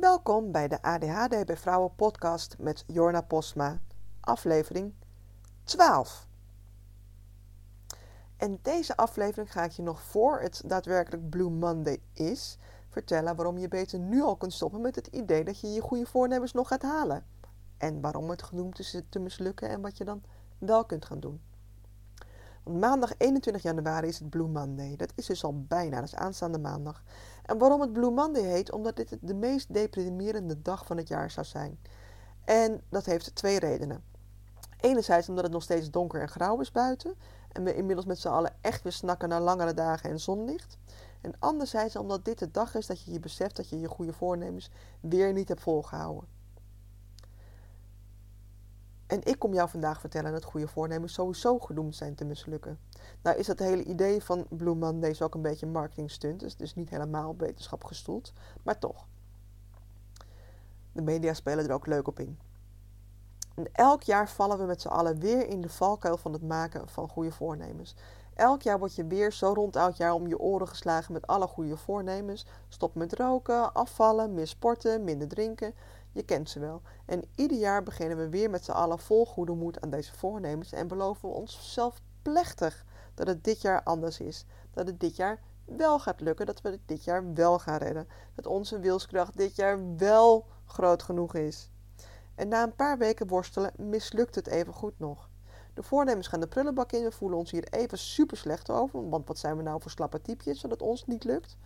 Welkom bij de ADHD bij Vrouwen podcast met Jorna Posma, aflevering 12. En deze aflevering ga ik je nog voor het daadwerkelijk Blue Monday is vertellen waarom je beter nu al kunt stoppen met het idee dat je je goede voornemens nog gaat halen. En waarom het genoemd is te mislukken en wat je dan wel kunt gaan doen. Maandag 21 januari is het Blue Monday. Dat is dus al bijna, dat is aanstaande maandag. En waarom het Blue Monday heet? Omdat dit de meest deprimerende dag van het jaar zou zijn. En dat heeft twee redenen. Enerzijds omdat het nog steeds donker en grauw is buiten. En we inmiddels met z'n allen echt weer snakken naar langere dagen en zonlicht. En anderzijds omdat dit de dag is dat je je beseft dat je je goede voornemens weer niet hebt volgehouden. En ik kom jou vandaag vertellen dat goede voornemens sowieso gedoemd zijn te mislukken. Nou is het hele idee van Blue Mondays ook een beetje een marketingstunt. Dus, dus niet helemaal wetenschap gestoeld. Maar toch. De media spelen er ook leuk op in. En elk jaar vallen we met z'n allen weer in de valkuil van het maken van goede voornemens. Elk jaar word je weer zo rond oud jaar om je oren geslagen met alle goede voornemens. Stop met roken, afvallen, meer sporten, minder drinken. Je kent ze wel. En ieder jaar beginnen we weer met z'n allen vol goede moed aan deze voornemens en beloven we onszelf plechtig dat het dit jaar anders is. Dat het dit jaar wel gaat lukken, dat we het dit jaar wel gaan redden. Dat onze wilskracht dit jaar wel groot genoeg is. En na een paar weken worstelen mislukt het even goed nog. De voornemens gaan de prullenbak in. We voelen ons hier even super slecht over. Want wat zijn we nou voor slappe typjes zodat ons niet lukt?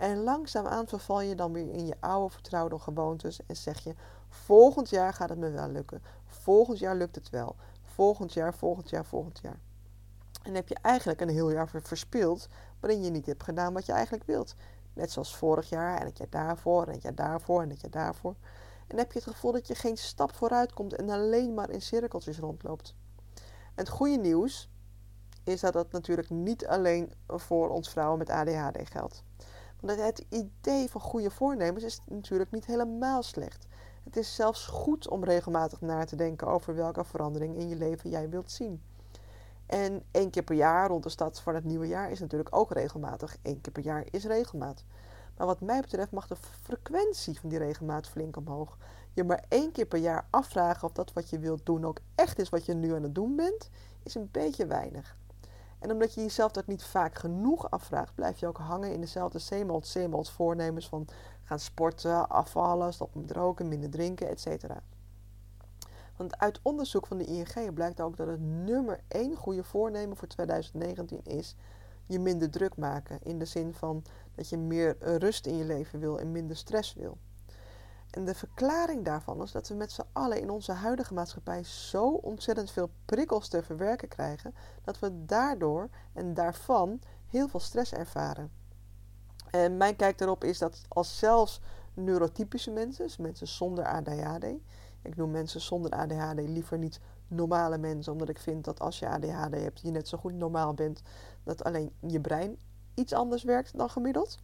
En langzaamaan verval je dan weer in je oude vertrouwde gewoontes en zeg je: volgend jaar gaat het me wel lukken. Volgend jaar lukt het wel. Volgend jaar, volgend jaar, volgend jaar. En heb je eigenlijk een heel jaar verspild waarin je niet hebt gedaan wat je eigenlijk wilt. Net zoals vorig jaar en het jaar daarvoor en het jaar daarvoor en het jaar daarvoor. En heb je het gevoel dat je geen stap vooruit komt en alleen maar in cirkeltjes rondloopt. En het goede nieuws is dat dat natuurlijk niet alleen voor ons vrouwen met ADHD geldt. Want het idee van goede voornemens is natuurlijk niet helemaal slecht. Het is zelfs goed om regelmatig na te denken over welke verandering in je leven jij wilt zien. En één keer per jaar rond de stad van het nieuwe jaar is natuurlijk ook regelmatig. Eén keer per jaar is regelmaat. Maar wat mij betreft mag de frequentie van die regelmaat flink omhoog. Je maar één keer per jaar afvragen of dat wat je wilt doen ook echt is wat je nu aan het doen bent, is een beetje weinig. En omdat je jezelf dat niet vaak genoeg afvraagt, blijf je ook hangen in dezelfde zeemold, zeemold voornemens van gaan sporten, afvallen, stoppen met roken, minder drinken, etc. Want uit onderzoek van de ING blijkt ook dat het nummer één goede voornemen voor 2019 is je minder druk maken. In de zin van dat je meer rust in je leven wil en minder stress wil. En de verklaring daarvan is dat we met z'n allen in onze huidige maatschappij zo ontzettend veel prikkels te verwerken krijgen, dat we daardoor en daarvan heel veel stress ervaren. En mijn kijk daarop is dat als zelfs neurotypische mensen, dus mensen zonder ADHD, ik noem mensen zonder ADHD liever niet normale mensen, omdat ik vind dat als je ADHD hebt, je net zo goed normaal bent, dat alleen je brein iets anders werkt dan gemiddeld.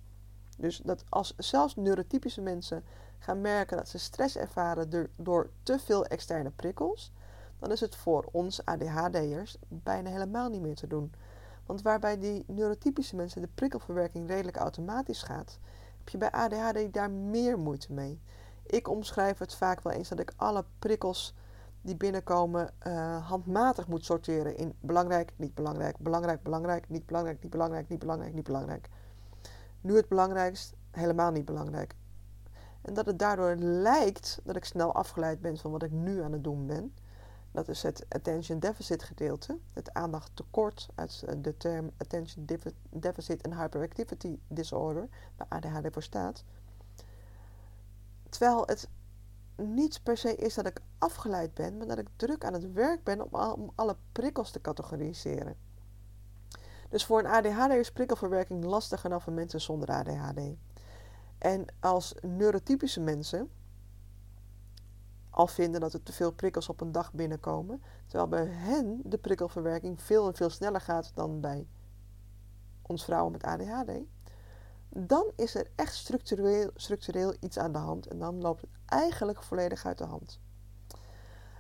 Dus dat als zelfs neurotypische mensen gaan merken dat ze stress ervaren door, te veel externe prikkels, dan is het voor ons ADHD'ers bijna helemaal niet meer te doen. Want waarbij die neurotypische mensen de prikkelverwerking redelijk automatisch gaat, heb je bij ADHD daar meer moeite mee. Ik omschrijf het vaak wel eens dat ik alle prikkels die binnenkomen uh, handmatig moet sorteren in belangrijk, niet belangrijk, belangrijk, belangrijk, niet belangrijk, niet belangrijk, niet belangrijk, niet belangrijk. Nu het belangrijkst, helemaal niet belangrijk. En dat het daardoor lijkt dat ik snel afgeleid ben van wat ik nu aan het doen ben. Dat is het attention deficit gedeelte, het tekort uit de term attention deficit and hyperactivity disorder, waar ADHD voor staat. Terwijl het niet per se is dat ik afgeleid ben, maar dat ik druk aan het werk ben om alle prikkels te categoriseren. Dus voor een ADHD is prikkelverwerking lastiger dan voor mensen zonder ADHD. En als neurotypische mensen al vinden dat er te veel prikkels op een dag binnenkomen, terwijl bij hen de prikkelverwerking veel en veel sneller gaat dan bij ons vrouwen met ADHD, dan is er echt structureel, structureel iets aan de hand en dan loopt het eigenlijk volledig uit de hand.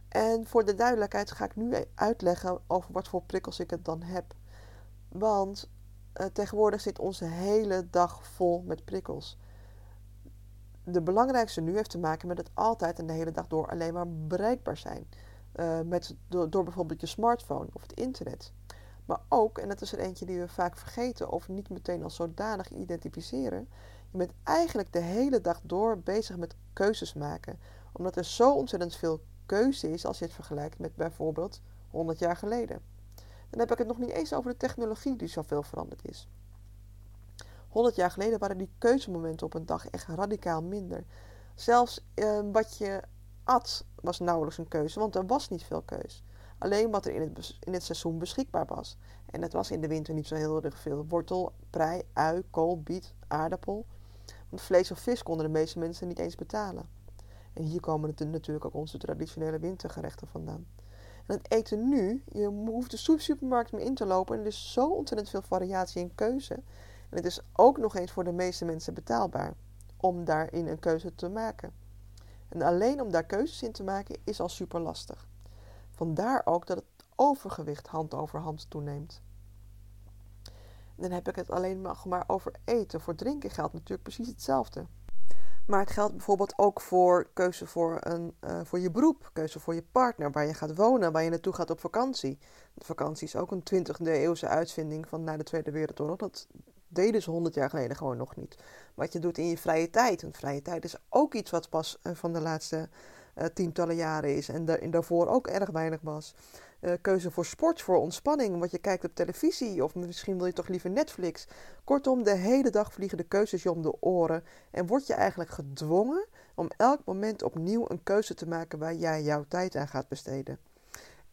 En voor de duidelijkheid ga ik nu uitleggen over wat voor prikkels ik het dan heb. Want uh, tegenwoordig zit onze hele dag vol met prikkels. de belangrijkste nu heeft te maken met het altijd en de hele dag door alleen maar bereikbaar zijn. Uh, met, door, door, bijvoorbeeld je smartphone of het internet. Maar ook, en dat is er eentje die we vaak vergeten of niet meteen als zodanig identificeren. Je bent eigenlijk de hele dag door bezig met keuzes maken. Omdat er zo ontzettend veel keuze is als je het vergelijkt met bijvoorbeeld 100 jaar geleden. Dan heb ik het nog niet eens over de technologie die zoveel veranderd is. 100 jaar geleden waren die keuzemomenten op een dag echt radicaal minder. Zelfs eh, wat je at was nauwelijks een keuze, want er was niet veel keus. Alleen wat er in het, in het seizoen beschikbaar was. En dat was in de winter niet zo heel erg veel. Wortel, prei, ui, kool, biet, aardappel. Want vlees of vis konden de meeste mensen niet eens betalen. En hier komen natuurlijk ook onze traditionele wintergerechten vandaan. En het eten nu, je hoeft de supermarkt meer in te lopen en er is zo ontzettend veel variatie en keuze. En het is ook nog eens voor de meeste mensen betaalbaar om daarin een keuze te maken. En alleen om daar keuzes in te maken is al super lastig. Vandaar ook dat het overgewicht hand over hand toeneemt. dan heb ik het alleen maar over eten. Voor drinken geldt natuurlijk precies hetzelfde. Maar het geldt bijvoorbeeld ook voor keuze voor, een, uh, voor je beroep, keuze voor je partner, waar je gaat wonen, waar je naartoe gaat op vakantie. De vakantie is ook een 20e eeuwse uitvinding van na de Tweede Wereldoorlog. Dat deden ze 100 jaar geleden gewoon nog niet. Wat je doet in je vrije tijd. En vrije tijd is ook iets wat pas uh, van de laatste uh, tientallen jaren is en, daar, daarvoor ook erg weinig was. Uh, keuze voor sport, voor ontspanning, wat je kijkt op televisie of misschien wil je toch liever Netflix. Kortom, de hele dag vliegen de keuzes je om de oren en word je eigenlijk gedwongen om elk moment opnieuw een keuze te maken waar jij jouw tijd aan gaat besteden.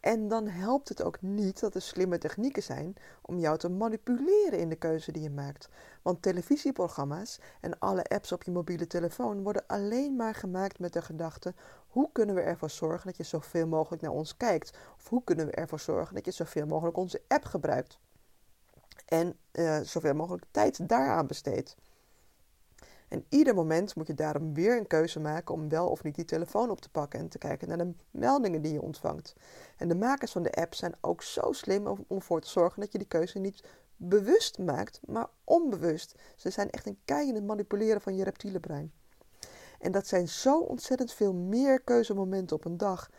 En dan helpt het ook niet dat er slimme technieken zijn om jou te manipuleren in de keuze die je maakt. Want televisieprogramma's en alle apps op je mobiele telefoon worden alleen maar gemaakt met de gedachte: hoe kunnen we ervoor zorgen dat je zoveel mogelijk naar ons kijkt? Of hoe kunnen we ervoor zorgen dat je zoveel mogelijk onze app gebruikt? En uh, zoveel mogelijk tijd daaraan besteedt. En ieder moment moet je daarom weer een keuze maken om wel of niet die telefoon op te pakken en te kijken naar de meldingen die je ontvangt. En de makers van de app zijn ook zo slim om ervoor te zorgen dat je die keuze niet bewust maakt, maar onbewust. Ze zijn echt een kei in het manipuleren van je reptiele brein. En dat zijn zo ontzettend veel meer keuzemomenten op een dag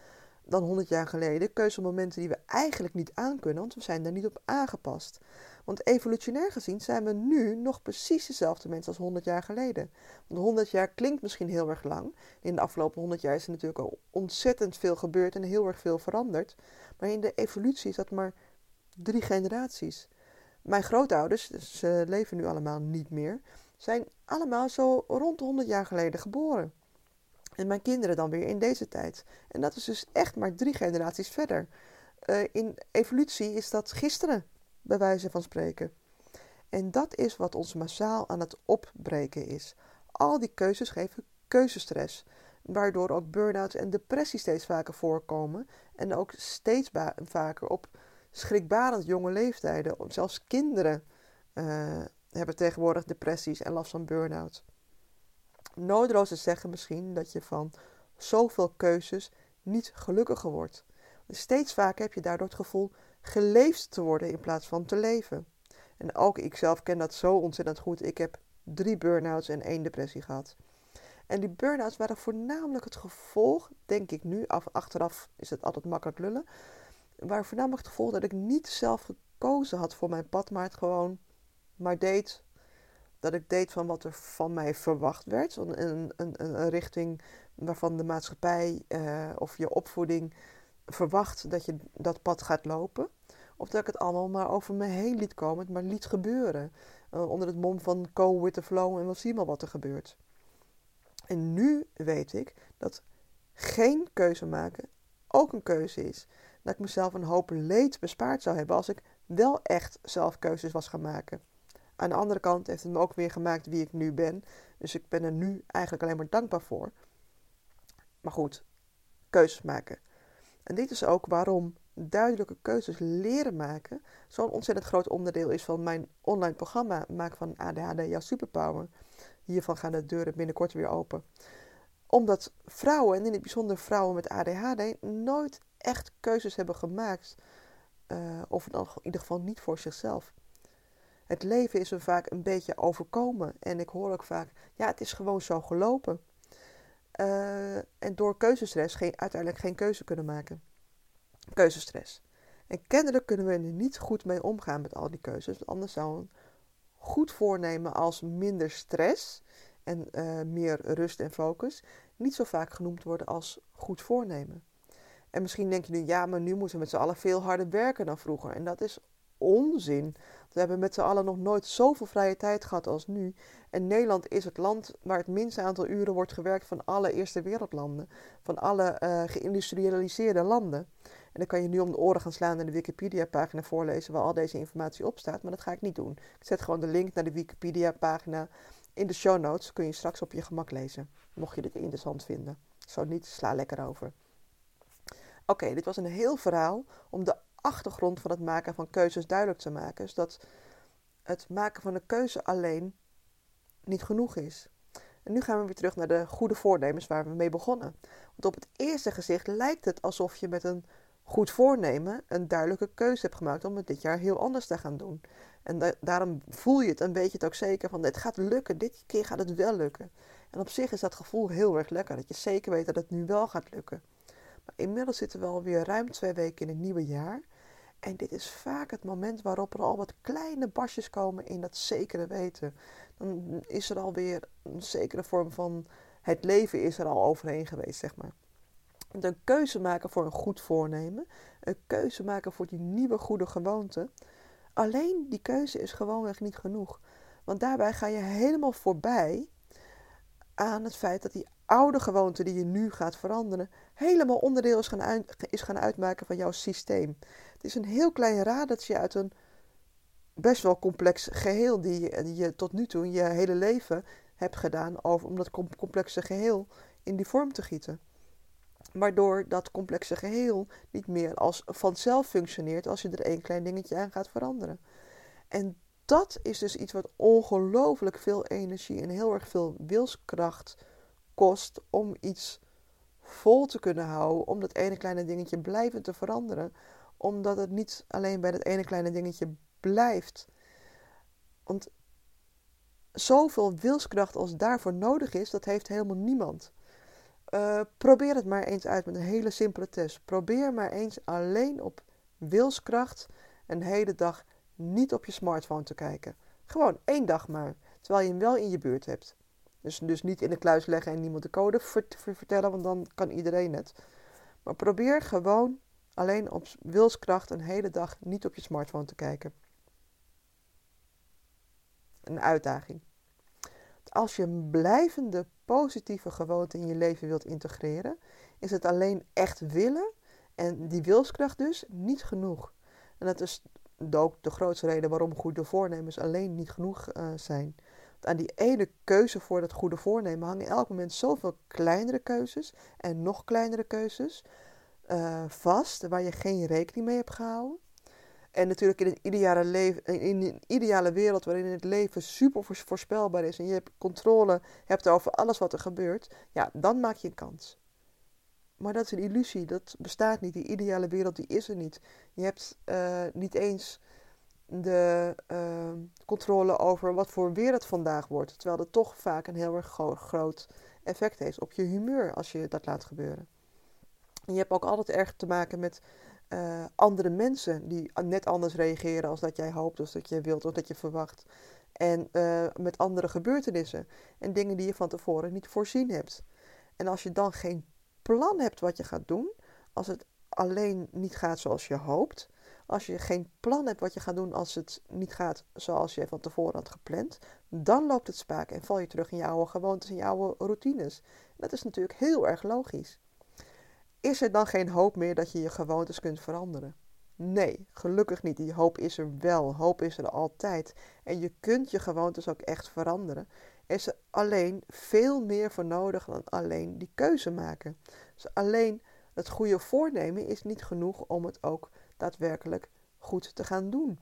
dan 100 jaar geleden. Keuzemomenten die we eigenlijk niet aankunnen, want we zijn daar niet op aangepast. Want evolutionair gezien zijn we nu nog precies dezelfde mensen als 100 jaar geleden. Want 100 jaar klinkt misschien heel erg lang. In de afgelopen 100 jaar is er natuurlijk al ontzettend veel gebeurd en heel erg veel veranderd. Maar in de evolutie is dat maar drie generaties. Mijn grootouders, ze leven nu allemaal niet meer, zijn allemaal zo rond 100 jaar geleden geboren. En mijn kinderen dan weer in deze tijd. En dat is dus echt maar drie generaties verder. Uh, in evolutie is dat gisteren bij wijze van spreken. En dat is wat ons massaal aan het opbreken is. Al die keuzes geven keuzestress, waardoor ook burn-out en depressie steeds vaker voorkomen en ook steeds vaker op schrikbarend jonge leeftijden. Zelfs kinderen uh, hebben tegenwoordig depressies en last van burn-out. Noodlozen zeggen misschien dat je van zoveel keuzes niet gelukkiger wordt. Steeds vaker heb je daardoor het gevoel geleefd te worden in plaats van te leven. En ook ik zelf ken dat zo ontzettend goed. Ik heb drie burn-outs en één depressie gehad. En die burn-outs waren voornamelijk het gevolg, denk ik nu, af, achteraf is het altijd makkelijk lullen, waren voornamelijk het gevolg dat ik niet zelf gekozen had voor mijn pad, maar het gewoon maar deed. Dat ik deed van wat er van mij verwacht werd. Een, een, een, een richting waarvan de maatschappij uh, of je opvoeding verwacht dat je dat pad gaat lopen. Of dat ik het allemaal maar over me heen liet komen, het maar liet gebeuren. Uh, onder het mom van go with the flow en we zien wel wat er gebeurt. En nu weet ik dat geen keuze maken ook een keuze is. Dat ik mezelf een hoop leed bespaard zou hebben als ik wel echt zelf keuzes was gaan maken. Aan de andere kant heeft het me ook weer gemaakt wie ik nu ben. Dus ik ben er nu eigenlijk alleen maar dankbaar voor. Maar goed, keuzes maken. En dit is ook waarom duidelijke keuzes leren maken zo'n ontzettend groot onderdeel is van mijn online programma Maken van ADHD jouw superpower. Hiervan gaan de deuren binnenkort weer open. Omdat vrouwen, en in het bijzonder vrouwen met ADHD, nooit echt keuzes hebben gemaakt. Uh, of in ieder geval niet voor zichzelf. Het leven is er vaak een beetje overkomen. En ik hoor ook vaak, ja, het is gewoon zo gelopen. Uh, en door keuzestress geen, uiteindelijk geen keuze kunnen maken. Keuzestress. En kennelijk kunnen we er niet goed mee omgaan met al die keuzes. Anders zou een goed voornemen als minder stress en uh, meer rust en focus niet zo vaak genoemd worden als goed voornemen. En misschien denk je nu, ja, maar nu moeten we met z'n allen veel harder werken dan vroeger. En dat is onzin. We hebben met z'n allen nog nooit zoveel vrije tijd gehad als nu. En Nederland is het land waar het minste aantal uren wordt gewerkt van alle eerste wereldlanden. Van alle uh, geïndustrialiseerde landen. En dan kan je nu om de oren gaan slaan en de Wikipedia-pagina voorlezen waar al deze informatie op staat. Maar dat ga ik niet doen. Ik zet gewoon de link naar de Wikipedia-pagina in de show notes. Kun je straks op je gemak lezen. Mocht je dit interessant vinden. Zo niet, sla lekker over. Oké, dit was een heel verhaal om de achtergrond van het maken van keuzes duidelijk te maken. Zodat het maken van een keuze alleen niet genoeg is. En nu gaan we weer terug naar de goede voornemens waar we mee begonnen. Want op het eerste gezicht lijkt het alsof je met een goed voornemen een duidelijke keuze hebt gemaakt om het dit jaar heel anders te gaan doen. En daarom voel je het en weet je het ook zeker van het gaat lukken, dit keer gaat het wel lukken. En op zich is dat gevoel heel erg lekker, dat je zeker weet dat het nu wel gaat lukken. Maar inmiddels zitten we alweer ruim twee weken in het nieuwe jaar. En dit is vaak het moment waarop er al wat kleine basjes komen in dat zekere weten. Dan is er alweer een zekere vorm van het leven is er al overheen geweest, zeg maar. Een keuze maken voor een goed voornemen, een keuze maken voor die nieuwe goede gewoonte. Alleen die keuze is gewoonweg niet genoeg. Want daarbij ga je helemaal voorbij aan het feit dat die oude gewoonte die je nu gaat veranderen, helemaal onderdeel is gaan, is gaan uitmaken van jouw systeem. Is een heel klein radertje uit een best wel complex geheel die je, tot nu toe je hele leven hebt gedaan om dat complexe geheel in die vorm te gieten. Waardoor dat complexe geheel niet meer als vanzelf functioneert als je er één klein dingetje aan gaat veranderen. En dat is dus iets wat ongelooflijk veel energie en heel erg veel wilskracht kost om iets vol te kunnen houden, om dat ene kleine dingetje blijvend te veranderen, omdat het niet alleen bij dat ene kleine dingetje blijft. Want zoveel wilskracht als daarvoor nodig is, dat heeft helemaal niemand. Uh, probeer het maar eens uit met een hele simpele test. Probeer maar eens alleen op wilskracht een hele dag niet op je smartphone te kijken. Gewoon één dag maar, terwijl je hem wel in je buurt hebt. Dus, dus niet in de kluis leggen en niemand de code vertellen, want dan kan iedereen het. Maar probeer gewoon alleen op wilskracht een hele dag niet op je smartphone te kijken. Een uitdaging. Als je een blijvende positieve gewoonte in je leven wilt integreren, is het alleen echt willen en die wilskracht dus niet genoeg. En dat is ook de grootste reden waarom goede voornemens alleen niet genoeg uh, zijn. Want aan die ene keuze voor dat goede voornemen hangen elk moment zoveel kleinere keuzes en nog kleinere keuzes uh, vast, waar je geen rekening mee hebt gehouden. En natuurlijk in een ideale, leven, in een ideale wereld waarin het leven super voorspelbaar is en je hebt controle hebt over alles wat er gebeurt, ja, dan maak je een kans. Maar dat is een illusie, dat bestaat niet. Die ideale wereld die is er niet. Je hebt uh, niet eens de uh, controle over wat voor weer het vandaag wordt, terwijl dat toch vaak een heel erg groot effect heeft op je humeur als je dat laat gebeuren. Je hebt ook altijd erg te maken met uh, andere mensen die net anders reageren als dat jij hoopt, of dat je wilt, of dat je verwacht. En uh, met andere gebeurtenissen en dingen die je van tevoren niet voorzien hebt. En als je dan geen plan hebt wat je gaat doen, als het alleen niet gaat zoals je hoopt, als je geen plan hebt wat je gaat doen als het niet gaat zoals je van tevoren had gepland, dan loopt het spaak en val je terug in je oude gewoontes en je oude routines. Dat is natuurlijk heel erg logisch. Is er dan geen hoop meer dat je je gewoontes kunt veranderen? Nee, gelukkig niet. Die hoop is er wel. Hoop is er altijd. En je kunt je gewoontes ook echt veranderen. Er is er alleen veel meer voor nodig dan alleen die keuze maken. Dus alleen het goede voornemen is niet genoeg om het ook daadwerkelijk goed te gaan doen.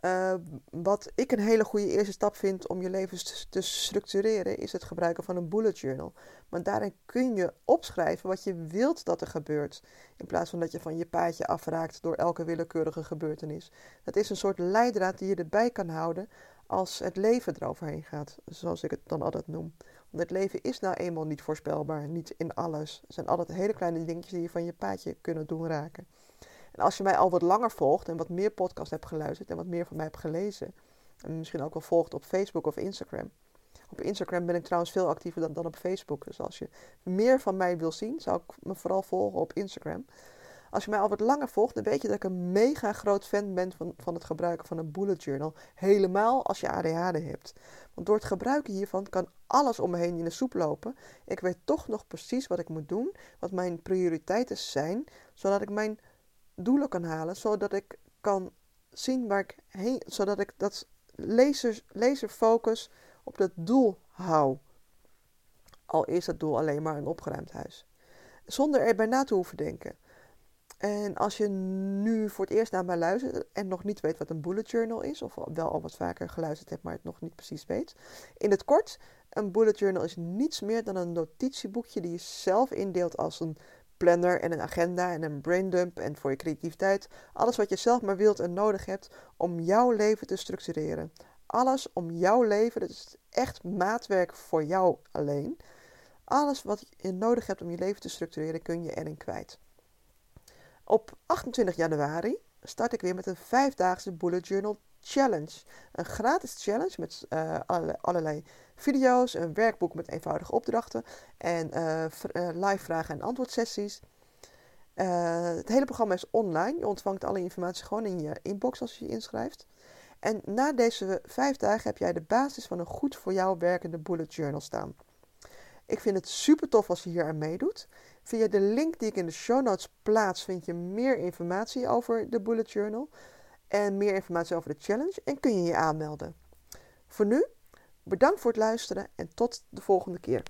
Uh, wat ik een hele goede eerste stap vind om je leven te structureren, is het gebruiken van een bullet journal. Want daarin kun je opschrijven wat je wilt dat er gebeurt, in plaats van dat je van je paadje afraakt door elke willekeurige gebeurtenis. Het is een soort leidraad die je erbij kan houden als het leven eroverheen gaat, zoals ik het dan altijd noem. Want het leven is nou eenmaal niet voorspelbaar, niet in alles. Er zijn altijd hele kleine dingetjes die je van je paadje kunnen doen raken. Als je mij al wat langer volgt en wat meer podcast hebt geluisterd en wat meer van mij hebt gelezen, en misschien ook wel volgt op Facebook of Instagram. Op Instagram ben ik trouwens veel actiever dan, dan op Facebook. Dus als je meer van mij wil zien, zou ik me vooral volgen op Instagram. Als je mij al wat langer volgt, dan weet je dat ik een mega groot fan ben van, van het gebruiken van een bullet journal. Helemaal als je ADHD hebt. Want door het gebruiken hiervan kan alles om me heen in de soep lopen. Ik weet toch nog precies wat ik moet doen, wat mijn prioriteiten zijn, zodat ik mijn doelen kan halen, zodat ik kan zien waar ik heen, zodat ik dat laser, laserfocus op dat doel hou. Al is dat doel alleen maar een opgeruimd huis. Zonder erbij na te hoeven denken. En als je nu voor het eerst naar mij luistert en nog niet weet wat een bullet journal is, of wel al wat vaker geluisterd hebt, maar het nog niet precies weet. In het kort, een bullet journal is niets meer dan een notitieboekje die je zelf indeelt als een planner en een agenda en een braindump en voor je creativiteit. Alles wat je zelf maar wilt en nodig hebt om jouw leven te structureren. Alles om jouw leven, dat is echt maatwerk voor jou alleen. Alles wat je nodig hebt om je leven te structureren kun je erin kwijt. Op 28 januari start ik weer met een vijfdaagse Bullet Journal Challenge. Een gratis challenge met uh, allerlei video's, een werkboek met eenvoudige opdrachten en uh, live vragen en antwoordsessies. Het hele programma is online. Je ontvangt alle informatie gewoon in je inbox als je je inschrijft. En na deze vijf dagen heb jij de basis van een goed voor jou werkende bullet journal staan. Ik vind het super tof als je hier aan meedoet. Via de link die ik in de show notes plaats vind je meer informatie over de bullet journal en meer informatie over de challenge en kun je je aanmelden. Voor nu, bedankt voor het luisteren en tot de volgende keer.